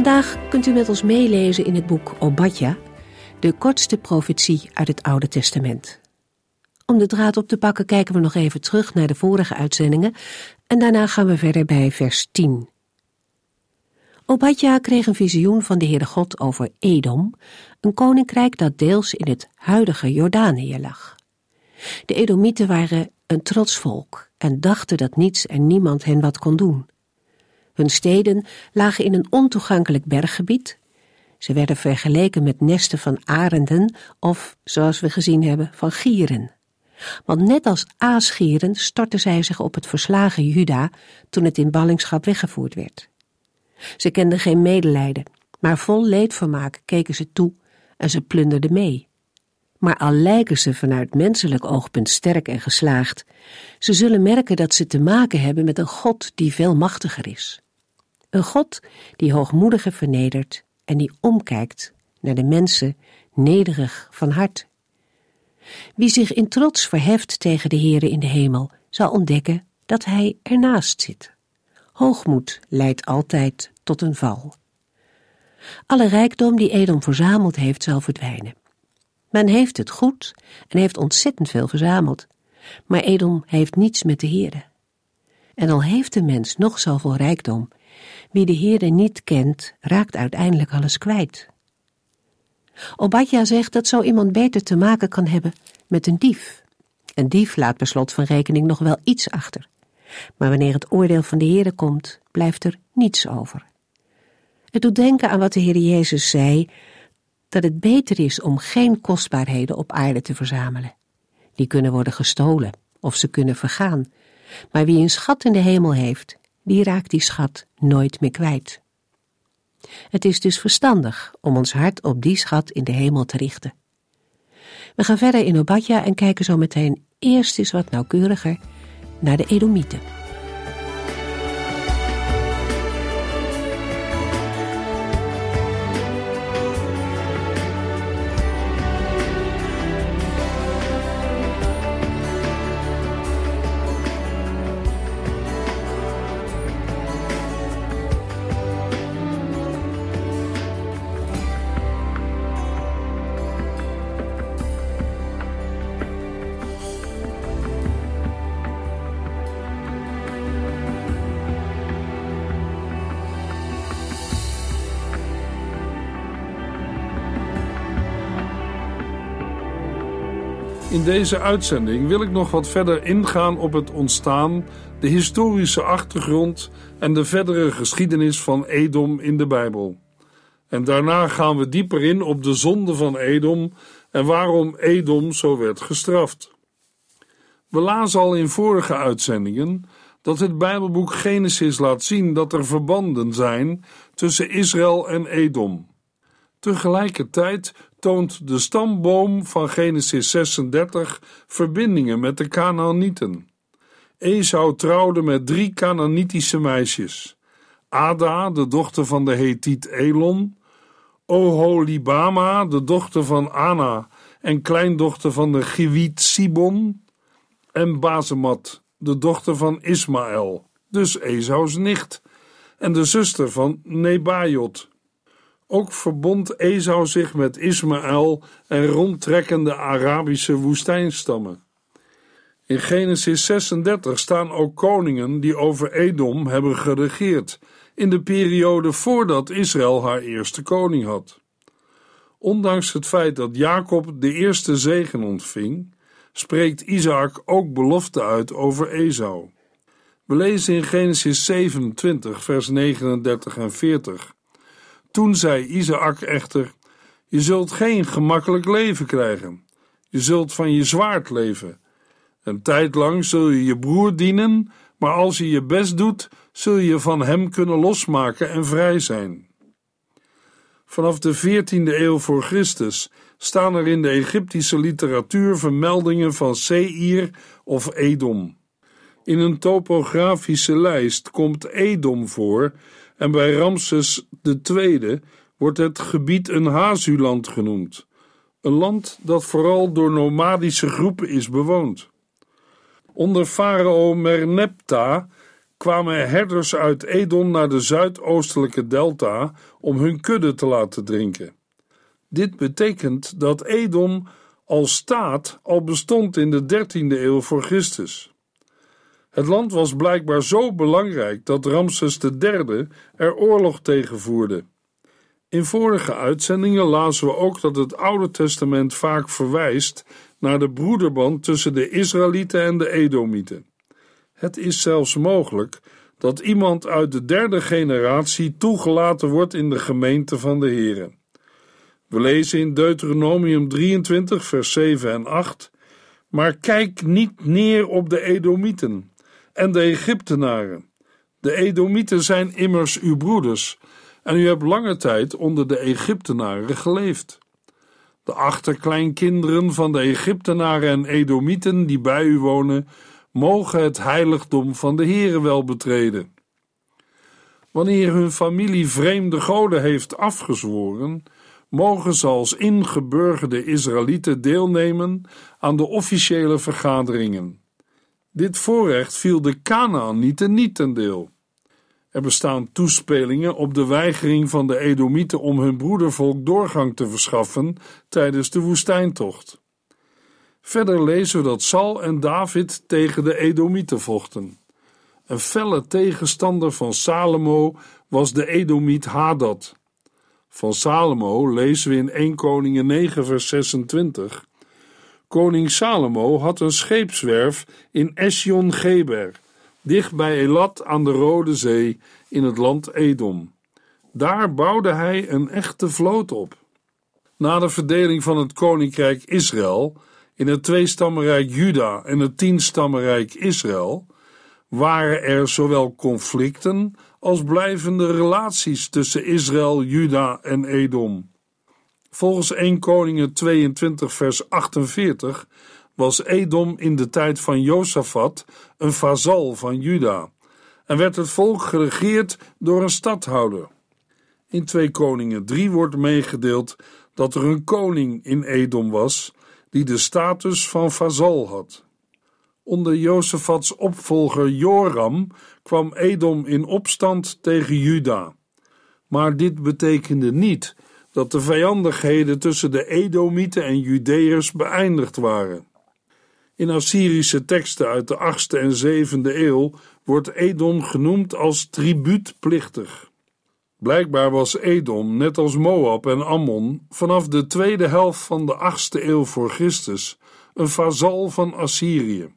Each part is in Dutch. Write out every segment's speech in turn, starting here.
Vandaag kunt u met ons meelezen in het boek Obadja, de kortste profetie uit het Oude Testament. Om de draad op te pakken kijken we nog even terug naar de vorige uitzendingen en daarna gaan we verder bij vers 10. Obadja kreeg een visioen van de Heere God over Edom, een koninkrijk dat deels in het huidige Jordanië lag. De Edomieten waren een trots volk en dachten dat niets en niemand hen wat kon doen. Hun steden lagen in een ontoegankelijk berggebied. Ze werden vergeleken met nesten van arenden of, zoals we gezien hebben, van gieren. Want net als aasgieren stortten zij zich op het verslagen Juda toen het in ballingschap weggevoerd werd. Ze kenden geen medelijden, maar vol leedvermaak keken ze toe en ze plunderden mee. Maar al lijken ze vanuit menselijk oogpunt sterk en geslaagd, ze zullen merken dat ze te maken hebben met een God die veel machtiger is. Een God die hoogmoedigen vernedert en die omkijkt naar de mensen nederig van hart. Wie zich in trots verheft tegen de Heere in de hemel, zal ontdekken dat hij ernaast zit. Hoogmoed leidt altijd tot een val. Alle rijkdom die Edom verzameld heeft, zal verdwijnen. Men heeft het goed en heeft ontzettend veel verzameld, maar Edom heeft niets met de Heere. En al heeft de mens nog zoveel rijkdom, wie de Heere niet kent, raakt uiteindelijk alles kwijt. Obadja zegt dat zo iemand beter te maken kan hebben met een dief. Een dief laat per slot van rekening nog wel iets achter. Maar wanneer het oordeel van de Heere komt, blijft er niets over. Het doet denken aan wat de Heer Jezus zei, dat het beter is om geen kostbaarheden op aarde te verzamelen. Die kunnen worden gestolen of ze kunnen vergaan. Maar wie een schat in de hemel heeft, die raakt die schat nooit meer kwijt. Het is dus verstandig om ons hart op die schat in de hemel te richten. We gaan verder in Obadja en kijken zo meteen eerst eens wat nauwkeuriger naar de Edomieten. Deze uitzending wil ik nog wat verder ingaan op het ontstaan, de historische achtergrond en de verdere geschiedenis van Edom in de Bijbel. En daarna gaan we dieper in op de zonde van Edom en waarom Edom zo werd gestraft. We lazen al in vorige uitzendingen dat het Bijbelboek Genesis laat zien dat er verbanden zijn tussen Israël en Edom. Tegelijkertijd toont de stamboom van Genesis 36 verbindingen met de Canaanieten. Esau trouwde met drie Canaanitische meisjes: Ada, de dochter van de Hethiet Elon, Oholibama, de dochter van Ana en kleindochter van de Giwiet Sibon, en Bazemat, de dochter van Ismaël, dus Esau's nicht, en de zuster van Nebajot. Ook verbond Esau zich met Ismaël en rondtrekkende Arabische woestijnstammen. In Genesis 36 staan ook koningen die over Edom hebben geregeerd, in de periode voordat Israël haar eerste koning had. Ondanks het feit dat Jacob de eerste zegen ontving, spreekt Isaac ook belofte uit over Esau. We lezen in Genesis 27, vers 39 en 40. Toen zei Isaac echter: Je zult geen gemakkelijk leven krijgen. Je zult van je zwaard leven. Een tijd lang zul je je broer dienen, maar als je je best doet, zul je van hem kunnen losmaken en vrij zijn. Vanaf de 14e eeuw voor Christus staan er in de Egyptische literatuur vermeldingen van Seir of Edom. In een topografische lijst komt Edom voor en bij Ramses II wordt het gebied een Hazuland genoemd, een land dat vooral door nomadische groepen is bewoond. Onder farao Merneptah kwamen herders uit Edom naar de zuidoostelijke delta om hun kudde te laten drinken. Dit betekent dat Edom als staat al bestond in de 13e eeuw voor Christus. Het land was blijkbaar zo belangrijk dat Ramses III er oorlog tegen voerde. In vorige uitzendingen lazen we ook dat het Oude Testament vaak verwijst naar de broederband tussen de Israëlieten en de Edomieten. Het is zelfs mogelijk dat iemand uit de derde generatie toegelaten wordt in de gemeente van de Here. We lezen in Deuteronomium 23, vers 7 en 8: Maar kijk niet neer op de Edomieten en de Egyptenaren. De Edomieten zijn immers uw broeders, en u hebt lange tijd onder de Egyptenaren geleefd. De achterkleinkinderen van de Egyptenaren en Edomieten die bij u wonen, mogen het heiligdom van de Heere wel betreden. Wanneer hun familie vreemde goden heeft afgezworen, mogen ze als ingeburgerde Israëlieten deelnemen aan de officiële vergaderingen. Dit voorrecht viel de Kanaanieten niet ten deel. Er bestaan toespelingen op de weigering van de Edomieten om hun broedervolk doorgang te verschaffen tijdens de woestijntocht. Verder lezen we dat Sal en David tegen de Edomieten vochten. Een felle tegenstander van Salomo was de Edomiet Hadad. Van Salomo lezen we in 1 Koningen 9 vers 26. Koning Salomo had een scheepswerf in Esjon-Geber, dicht bij Elat aan de Rode Zee in het land Edom. Daar bouwde hij een echte vloot op. Na de verdeling van het koninkrijk Israël in het tweestammenrijk Juda en het tienstammenrijk Israël waren er zowel conflicten als blijvende relaties tussen Israël, Juda en Edom. Volgens 1 Koningen 22 vers 48 was Edom in de tijd van Josafat een vazal van Juda en werd het volk geregeerd door een stadhouder. In 2 Koningen 3 wordt meegedeeld dat er een koning in Edom was die de status van vazal had. Onder Jozefats opvolger Joram kwam Edom in opstand tegen Juda. Maar dit betekende niet dat de vijandigheden tussen de Edomieten en Judeërs beëindigd waren. In Assyrische teksten uit de 8e en 7e eeuw wordt Edom genoemd als tribuutplichtig. Blijkbaar was Edom, net als Moab en Ammon, vanaf de tweede helft van de 8e eeuw voor Christus een vazal van Assyrië.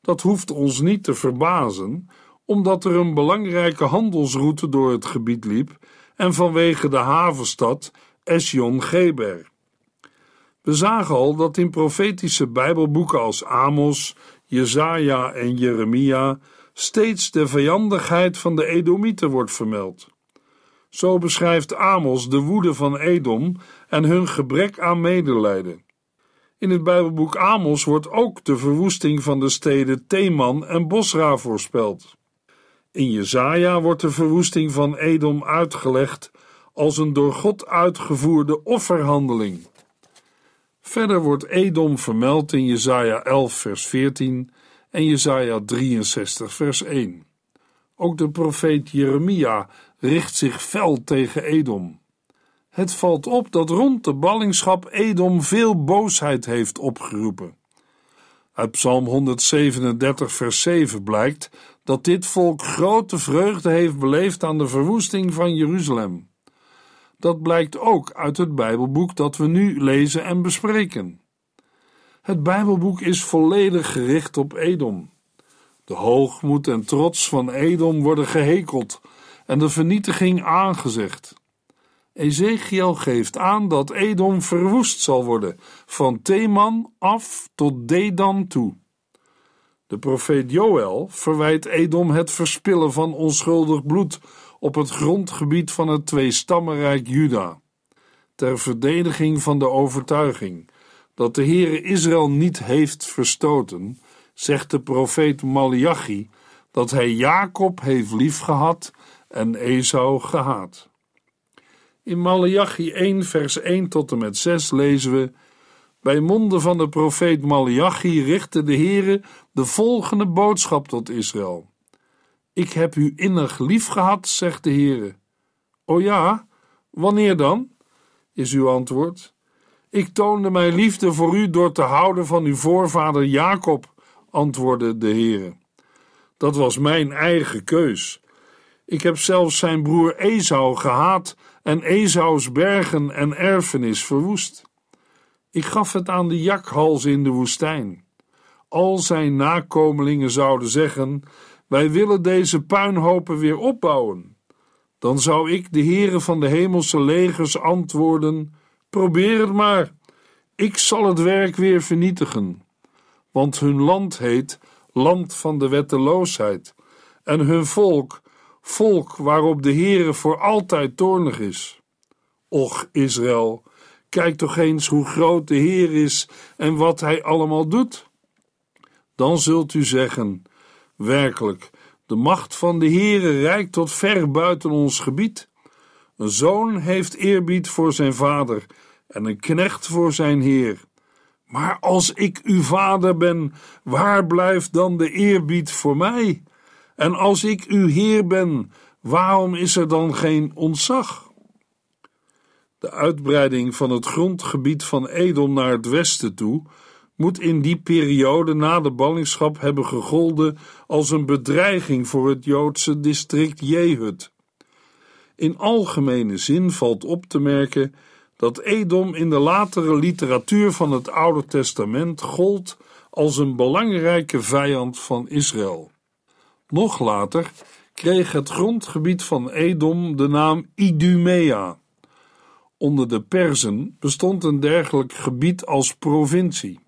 Dat hoeft ons niet te verbazen, omdat er een belangrijke handelsroute door het gebied liep en vanwege de havenstad Esjon-Geber. We zagen al dat in profetische Bijbelboeken als Amos, Jesaja en Jeremia steeds de vijandigheid van de Edomieten wordt vermeld. Zo beschrijft Amos de woede van Edom en hun gebrek aan medelijden. In het Bijbelboek Amos wordt ook de verwoesting van de steden Teman en Bosra voorspeld. In Jesaja wordt de verwoesting van Edom uitgelegd als een door God uitgevoerde offerhandeling. Verder wordt Edom vermeld in Jesaja 11 vers 14 en Jesaja 63 vers 1. Ook de profeet Jeremia richt zich fel tegen Edom. Het valt op dat rond de ballingschap Edom veel boosheid heeft opgeroepen. Uit Psalm 137, vers 7 blijkt dat dit volk grote vreugde heeft beleefd aan de verwoesting van Jeruzalem. Dat blijkt ook uit het Bijbelboek dat we nu lezen en bespreken. Het Bijbelboek is volledig gericht op Edom. De hoogmoed en trots van Edom worden gehekeld en de vernietiging aangezegd. Ezekiel geeft aan dat Edom verwoest zal worden, van Teman af tot Dedan toe. De profeet Joël verwijt Edom het verspillen van onschuldig bloed op het grondgebied van het tweestammenrijk Juda. ter verdediging van de overtuiging dat de Heere Israël niet heeft verstoten, zegt de profeet Malachi dat hij Jacob heeft liefgehad en Esau gehaat. In Malachi 1 vers 1 tot en met 6 lezen we bij monden van de profeet Malachi richtte de Heere de volgende boodschap tot Israël. Ik heb u innig lief gehad, zegt de Heere. O ja, wanneer dan? is uw antwoord. Ik toonde mijn liefde voor u door te houden van uw voorvader Jacob, antwoordde de Heere. Dat was mijn eigen keus. Ik heb zelfs zijn broer Esau gehaat en Esaus bergen en erfenis verwoest. Ik gaf het aan de jakhals in de woestijn. Al zijn nakomelingen zouden zeggen: Wij willen deze puinhopen weer opbouwen. Dan zou ik, de Heere van de hemelse legers, antwoorden: Probeer het maar. Ik zal het werk weer vernietigen. Want hun land heet land van de wetteloosheid, en hun volk, volk waarop de Heere voor altijd toornig is. Och, Israël, kijk toch eens hoe groot de Heer is en wat hij allemaal doet. Dan zult u zeggen: werkelijk, de macht van de Heere reikt tot ver buiten ons gebied. Een zoon heeft eerbied voor zijn vader en een knecht voor zijn heer. Maar als ik uw vader ben, waar blijft dan de eerbied voor mij? En als ik uw heer ben, waarom is er dan geen ontzag? De uitbreiding van het grondgebied van Edom naar het westen toe moet in die periode na de ballingschap hebben gegolden als een bedreiging voor het Joodse district Jehud. In algemene zin valt op te merken dat Edom in de latere literatuur van het Oude Testament gold als een belangrijke vijand van Israël. Nog later kreeg het grondgebied van Edom de naam Idumea. Onder de Perzen bestond een dergelijk gebied als provincie.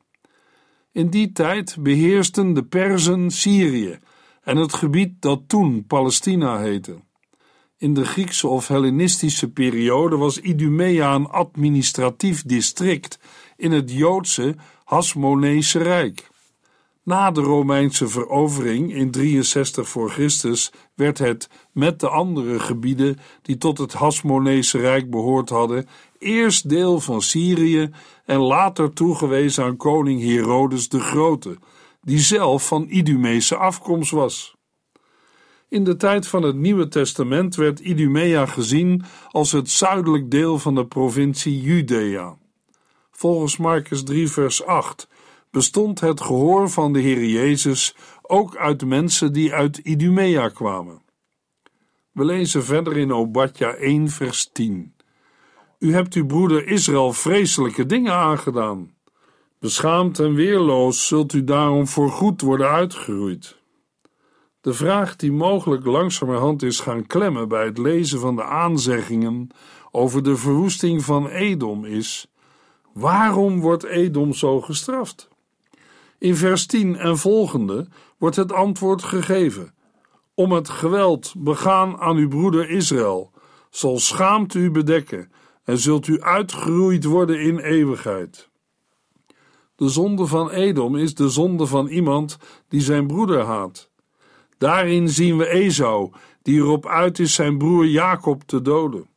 In die tijd beheersten de Perzen Syrië en het gebied dat toen Palestina heette. In de Griekse of Hellenistische periode was Idumea een administratief district in het Joodse Hasmonese Rijk. Na de Romeinse verovering in 63 voor Christus werd het met de andere gebieden die tot het Hasmonese Rijk behoord hadden, eerst deel van Syrië en later toegewezen aan koning Herodes de Grote, die zelf van Idumese afkomst was. In de tijd van het Nieuwe Testament werd Idumea gezien als het zuidelijk deel van de provincie Judea. Volgens Marcus 3 vers 8 bestond het gehoor van de Heer Jezus ook uit mensen die uit Idumea kwamen. We lezen verder in Obadja 1 vers 10. U hebt uw broeder Israël vreselijke dingen aangedaan. Beschaamd en weerloos zult u daarom voorgoed worden uitgeroeid. De vraag die mogelijk langzamerhand is gaan klemmen bij het lezen van de aanzeggingen over de verwoesting van Edom is: waarom wordt Edom zo gestraft? In vers 10 en volgende wordt het antwoord gegeven: Om het geweld begaan aan uw broeder Israël zal schaamte u bedekken en zult u uitgeroeid worden in eeuwigheid. De zonde van Edom is de zonde van iemand die zijn broeder haat. Daarin zien we Esau, die erop uit is zijn broer Jacob te doden.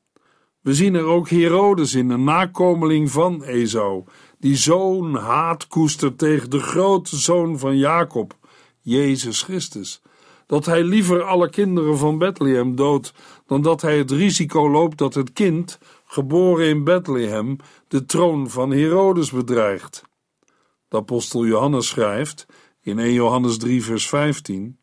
We zien er ook Herodes in, een nakomeling van Esau, die zo'n haat koestert tegen de grote zoon van Jacob, Jezus Christus, dat hij liever alle kinderen van Bethlehem doodt dan dat hij het risico loopt dat het kind, geboren in Bethlehem, de troon van Herodes bedreigt. De apostel Johannes schrijft in 1 Johannes 3 vers 15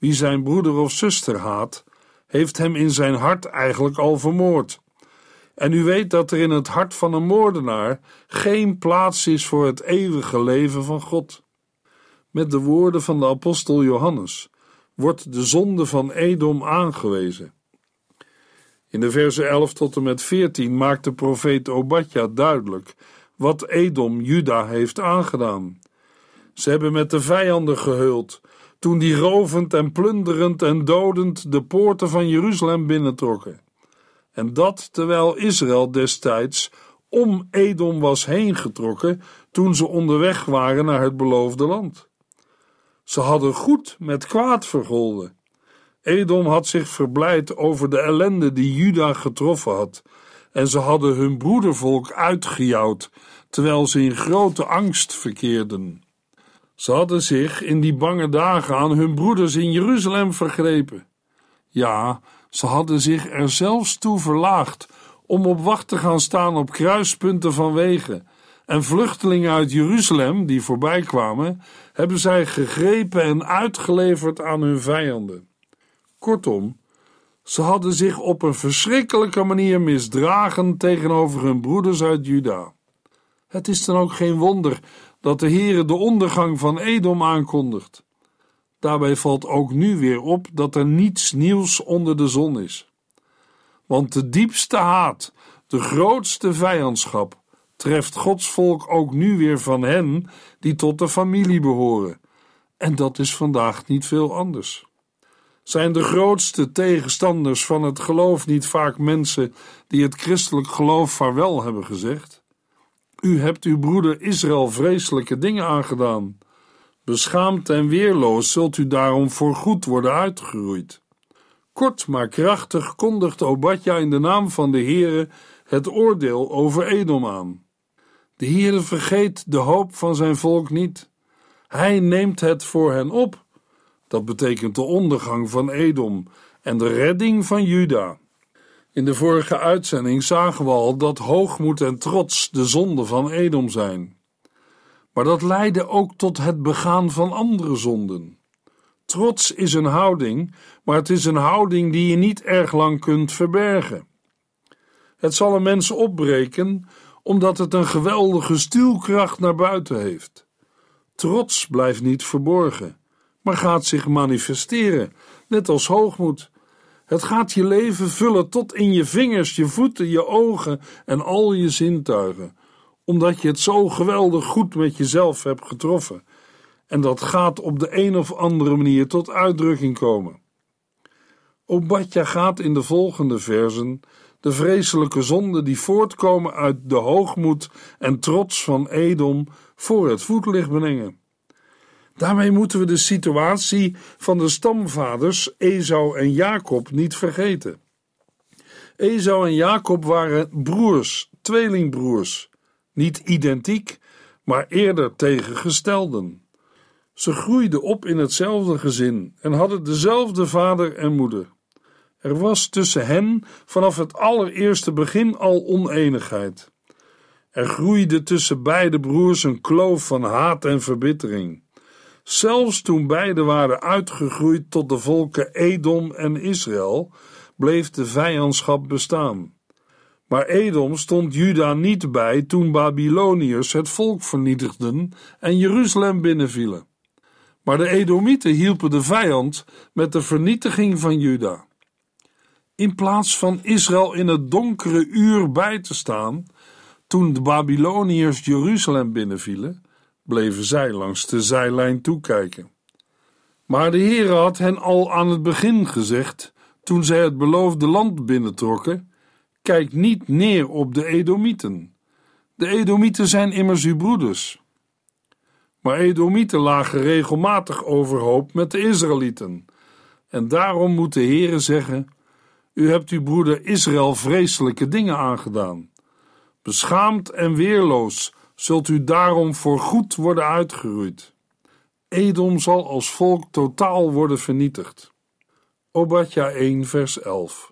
wie zijn broeder of zuster haat, heeft hem in zijn hart eigenlijk al vermoord. En u weet dat er in het hart van een moordenaar geen plaats is voor het eeuwige leven van God. Met de woorden van de apostel Johannes wordt de zonde van Edom aangewezen. In de versen 11 tot en met 14 maakt de profeet Obadja duidelijk wat Edom Juda heeft aangedaan. Ze hebben met de vijanden gehuld toen die rovend en plunderend en dodend de poorten van Jeruzalem binnentrokken. En dat terwijl Israël destijds om Edom was heengetrokken toen ze onderweg waren naar het beloofde land. Ze hadden goed met kwaad vergolden. Edom had zich verblijd over de ellende die Juda getroffen had, en ze hadden hun broedervolk uitgejouwd, terwijl ze in grote angst verkeerden. Ze hadden zich in die bange dagen aan hun broeders in Jeruzalem vergrepen. Ja, ze hadden zich er zelfs toe verlaagd om op wacht te gaan staan op kruispunten van wegen. En vluchtelingen uit Jeruzalem die voorbij kwamen, hebben zij gegrepen en uitgeleverd aan hun vijanden. Kortom, ze hadden zich op een verschrikkelijke manier misdragen tegenover hun broeders uit Juda. Het is dan ook geen wonder dat de Heere de ondergang van Edom aankondigt. Daarbij valt ook nu weer op dat er niets nieuws onder de zon is. Want de diepste haat, de grootste vijandschap, treft Gods volk ook nu weer van hen die tot de familie behoren. En dat is vandaag niet veel anders. Zijn de grootste tegenstanders van het geloof niet vaak mensen die het christelijk geloof vaarwel hebben gezegd? U hebt uw broeder Israël vreselijke dingen aangedaan. Beschaamd en weerloos zult u daarom voorgoed worden uitgeroeid. Kort maar krachtig kondigt Obadja in de naam van de Heere het oordeel over Edom aan. De Heere vergeet de hoop van zijn volk niet. Hij neemt het voor hen op. Dat betekent de ondergang van Edom en de redding van Juda. In de vorige uitzending zagen we al dat hoogmoed en trots de zonde van Edom zijn. Maar dat leidde ook tot het begaan van andere zonden. Trots is een houding, maar het is een houding die je niet erg lang kunt verbergen. Het zal een mens opbreken omdat het een geweldige stuwkracht naar buiten heeft. Trots blijft niet verborgen, maar gaat zich manifesteren, net als hoogmoed. Het gaat je leven vullen tot in je vingers, je voeten, je ogen en al je zintuigen, omdat je het zo geweldig goed met jezelf hebt getroffen. En dat gaat op de een of andere manier tot uitdrukking komen. Obadja gaat in de volgende versen de vreselijke zonden die voortkomen uit de hoogmoed en trots van Edom voor het voetlicht brengen. Daarmee moeten we de situatie van de stamvaders Esau en Jacob niet vergeten. Esau en Jacob waren broers, tweelingbroers, niet identiek, maar eerder tegengestelden. Ze groeiden op in hetzelfde gezin en hadden dezelfde vader en moeder. Er was tussen hen vanaf het allereerste begin al oneenigheid. Er groeide tussen beide broers een kloof van haat en verbittering. Zelfs toen beide waren uitgegroeid tot de volken Edom en Israël, bleef de vijandschap bestaan. Maar Edom stond Juda niet bij toen Babyloniërs het volk vernietigden en Jeruzalem binnenvielen. Maar de Edomieten hielpen de vijand met de vernietiging van Juda. In plaats van Israël in het donkere uur bij te staan, toen de Babyloniërs Jeruzalem binnenvielen, bleven zij langs de zijlijn toekijken. Maar de Heere had hen al aan het begin gezegd, toen zij het beloofde land binnentrokken: Kijk niet neer op de Edomieten. De Edomieten zijn immers uw broeders. Maar Edomieten lagen regelmatig overhoop met de Israëlieten. En daarom moet de Heere zeggen: U hebt uw broeder Israël vreselijke dingen aangedaan. Beschaamd en weerloos zult u daarom voor goed worden uitgeroeid. Edom zal als volk totaal worden vernietigd. Obadja 1 vers 11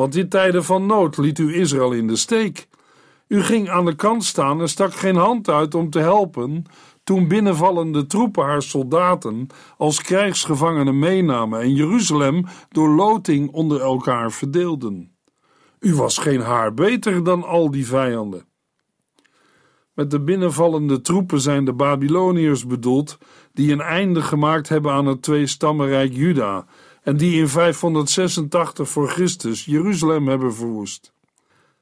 Want in tijden van nood liet u Israël in de steek. U ging aan de kant staan en stak geen hand uit om te helpen toen binnenvallende troepen haar soldaten als krijgsgevangenen meenamen en Jeruzalem door loting onder elkaar verdeelden. U was geen haar beter dan al die vijanden. Met de binnenvallende troepen zijn de Babyloniërs bedoeld, die een einde gemaakt hebben aan het tweestammenrijk Juda en die in 586 voor Christus Jeruzalem hebben verwoest.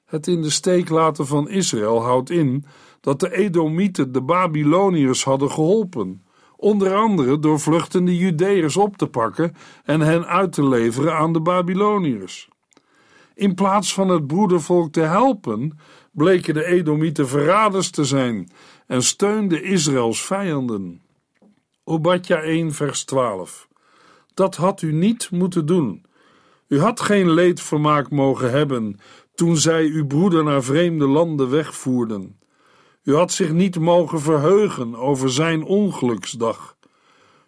Het in de steek laten van Israël houdt in dat de Edomieten de Babyloniërs hadden geholpen, onder andere door vluchtende Judeërs op te pakken en hen uit te leveren aan de Babyloniërs. In plaats van het broedervolk te helpen, bleken de Edomieten verraders te zijn en steunden Israëls vijanden. Obadja 1, vers 12. Dat had u niet moeten doen. U had geen leedvermaak mogen hebben toen zij uw broeder naar vreemde landen wegvoerden. U had zich niet mogen verheugen over zijn ongeluksdag.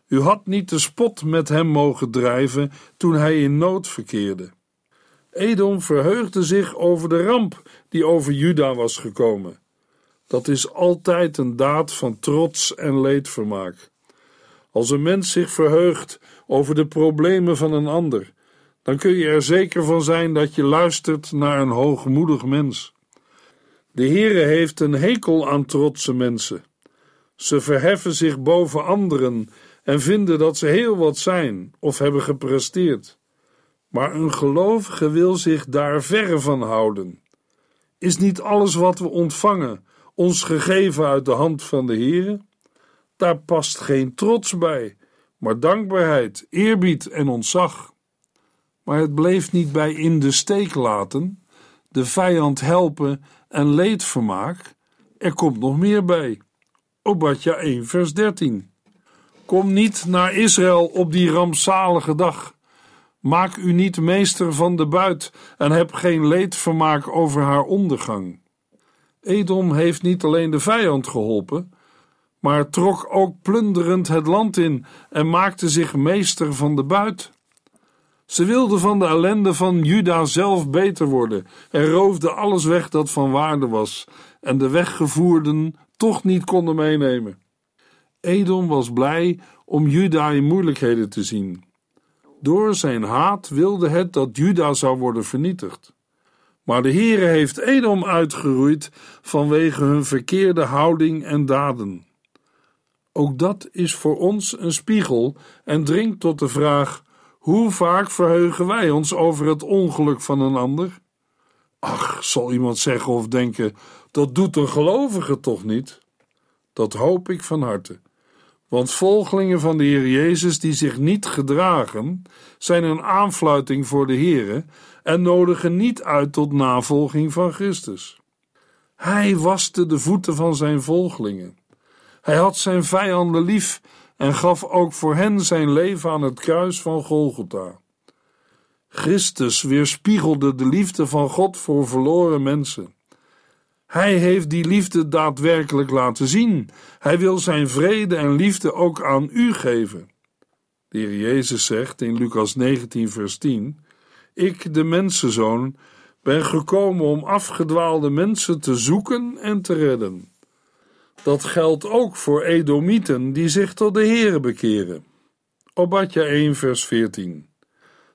U had niet de spot met hem mogen drijven toen hij in nood verkeerde. Edom verheugde zich over de ramp die over Juda was gekomen. Dat is altijd een daad van trots en leedvermaak. Als een mens zich verheugt over de problemen van een ander, dan kun je er zeker van zijn dat je luistert naar een hoogmoedig mens. De Heere heeft een hekel aan trotse mensen. Ze verheffen zich boven anderen en vinden dat ze heel wat zijn of hebben gepresteerd. Maar een gelovige wil zich daar verre van houden. Is niet alles wat we ontvangen ons gegeven uit de hand van de Heere? Daar past geen trots bij, maar dankbaarheid, eerbied en ontzag. Maar het bleef niet bij in de steek laten, de vijand helpen en leedvermaak. Er komt nog meer bij. Obadja 1 vers 13. Kom niet naar Israël op die rampzalige dag. Maak u niet meester van de buit en heb geen leedvermaak over haar ondergang. Edom heeft niet alleen de vijand geholpen, maar trok ook plunderend het land in en maakte zich meester van de buit. Ze wilden van de ellende van Juda zelf beter worden en roofden alles weg dat van waarde was en de weggevoerden toch niet konden meenemen. Edom was blij om Juda in moeilijkheden te zien. Door zijn haat wilde het dat Juda zou worden vernietigd. Maar de Heere heeft Edom uitgeroeid vanwege hun verkeerde houding en daden. Ook dat is voor ons een spiegel en dringt tot de vraag: hoe vaak verheugen wij ons over het ongeluk van een ander? Ach, zal iemand zeggen of denken: dat doet een gelovige toch niet? Dat hoop ik van harte. Want volgelingen van de Heer Jezus die zich niet gedragen, zijn een aanfluiting voor de Heere en nodigen niet uit tot navolging van Christus. Hij waste de voeten van zijn volgelingen. Hij had zijn vijanden lief en gaf ook voor hen zijn leven aan het kruis van Golgotha. Christus weerspiegelde de liefde van God voor verloren mensen. Hij heeft die liefde daadwerkelijk laten zien. Hij wil zijn vrede en liefde ook aan u geven. De Heer Jezus zegt in Lucas 19, vers 10: Ik, de mensenzoon, ben gekomen om afgedwaalde mensen te zoeken en te redden. Dat geldt ook voor Edomieten die zich tot de Heere bekeren. Obadja 1, vers 14.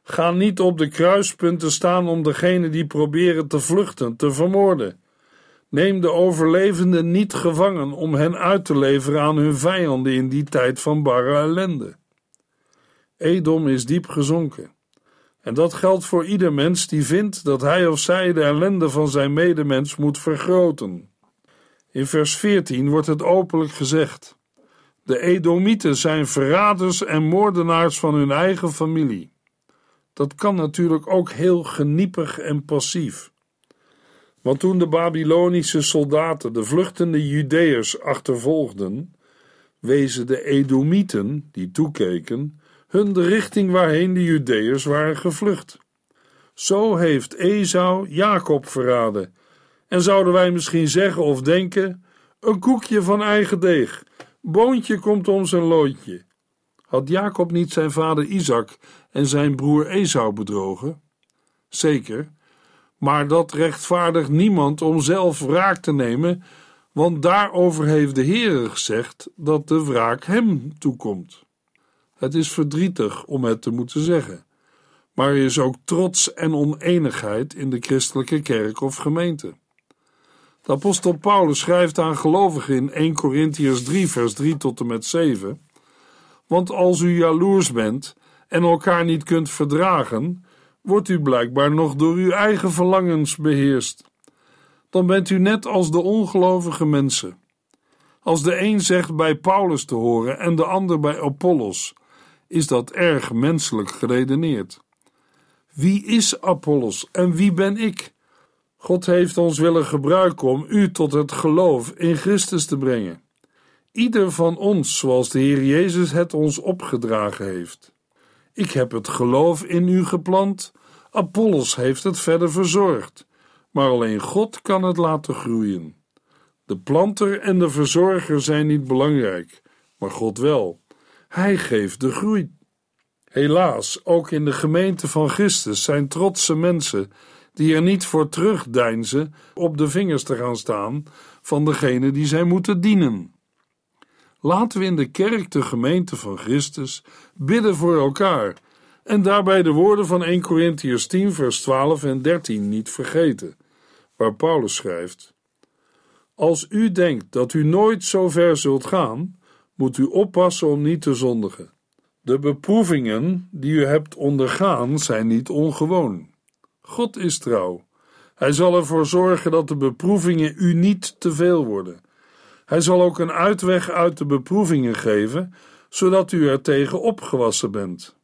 Ga niet op de kruispunten staan om degene die proberen te vluchten te vermoorden. Neem de overlevenden niet gevangen om hen uit te leveren aan hun vijanden in die tijd van barre ellende. Edom is diep gezonken. En dat geldt voor ieder mens die vindt dat hij of zij de ellende van zijn medemens moet vergroten. In vers 14 wordt het openlijk gezegd: De Edomieten zijn verraders en moordenaars van hun eigen familie. Dat kan natuurlijk ook heel geniepig en passief. Want toen de Babylonische soldaten de vluchtende Judeërs achtervolgden, wezen de Edomieten, die toekeken, hun de richting waarheen de Judeërs waren gevlucht. Zo heeft Esau Jacob verraden. En zouden wij misschien zeggen of denken: een koekje van eigen deeg, boontje komt om zijn loodje. Had Jacob niet zijn vader Isaac en zijn broer Esau bedrogen? Zeker, maar dat rechtvaardigt niemand om zelf wraak te nemen, want daarover heeft de Heere gezegd dat de wraak hem toekomt. Het is verdrietig om het te moeten zeggen, maar er is ook trots en oneenigheid in de christelijke kerk of gemeente. De apostel Paulus schrijft aan gelovigen in 1 Corinthians 3 vers 3 tot en met 7 Want als u jaloers bent en elkaar niet kunt verdragen, wordt u blijkbaar nog door uw eigen verlangens beheerst. Dan bent u net als de ongelovige mensen. Als de een zegt bij Paulus te horen en de ander bij Apollos, is dat erg menselijk geredeneerd. Wie is Apollos en wie ben ik? God heeft ons willen gebruiken om u tot het geloof in Christus te brengen. Ieder van ons, zoals de Heer Jezus het ons opgedragen heeft. Ik heb het geloof in u geplant, Apollos heeft het verder verzorgd, maar alleen God kan het laten groeien. De planter en de verzorger zijn niet belangrijk, maar God wel. Hij geeft de groei. Helaas, ook in de gemeente van Christus zijn trotse mensen die er niet voor terugdeinzen op de vingers te gaan staan van degene die zij moeten dienen. Laten we in de kerk, de gemeente van Christus, bidden voor elkaar en daarbij de woorden van 1 Corinthians 10, vers 12 en 13 niet vergeten, waar Paulus schrijft: Als u denkt dat u nooit zo ver zult gaan, moet u oppassen om niet te zondigen. De beproevingen die u hebt ondergaan zijn niet ongewoon. God is trouw. Hij zal ervoor zorgen dat de beproevingen u niet te veel worden. Hij zal ook een uitweg uit de beproevingen geven, zodat u er tegen opgewassen bent.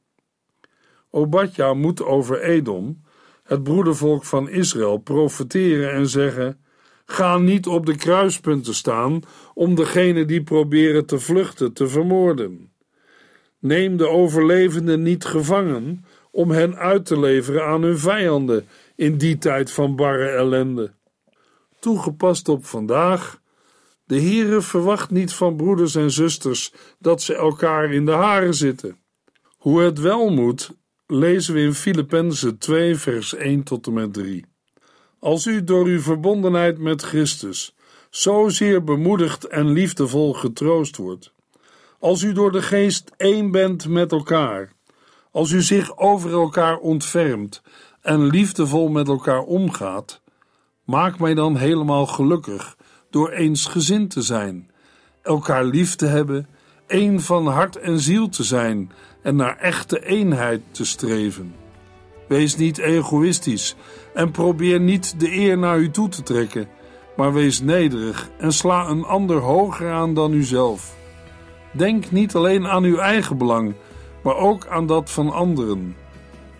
Obadja moet over Edom, het broedervolk van Israël, profeteren en zeggen: Ga niet op de kruispunten staan om degene die proberen te vluchten te vermoorden. Neem de overlevenden niet gevangen om hen uit te leveren aan hun vijanden in die tijd van barre ellende. Toegepast op vandaag. De Heere verwacht niet van broeders en zusters dat ze elkaar in de haren zitten. Hoe het wel moet, lezen we in Filippenzen 2, vers 1 tot en met 3. Als u door uw verbondenheid met Christus zozeer bemoedigd en liefdevol getroost wordt, als u door de geest één bent met elkaar, als u zich over elkaar ontfermt en liefdevol met elkaar omgaat, maak mij dan helemaal gelukkig door eensgezind te zijn, elkaar lief te hebben, één van hart en ziel te zijn en naar echte eenheid te streven. Wees niet egoïstisch en probeer niet de eer naar u toe te trekken, maar wees nederig en sla een ander hoger aan dan uzelf. Denk niet alleen aan uw eigen belang, maar ook aan dat van anderen.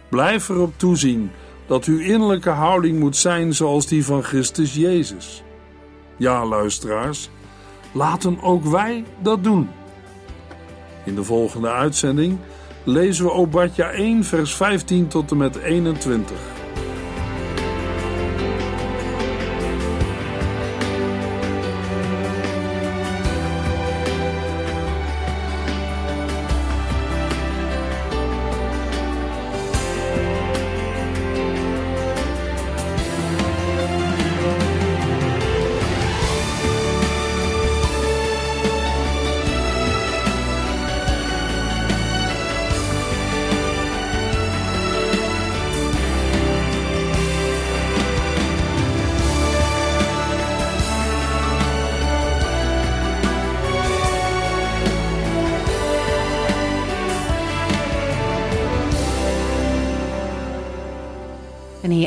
Blijf erop toezien dat uw innerlijke houding moet zijn zoals die van Christus Jezus. Ja, luisteraars, laten ook wij dat doen. In de volgende uitzending lezen we Obadja 1, vers 15 tot en met 21.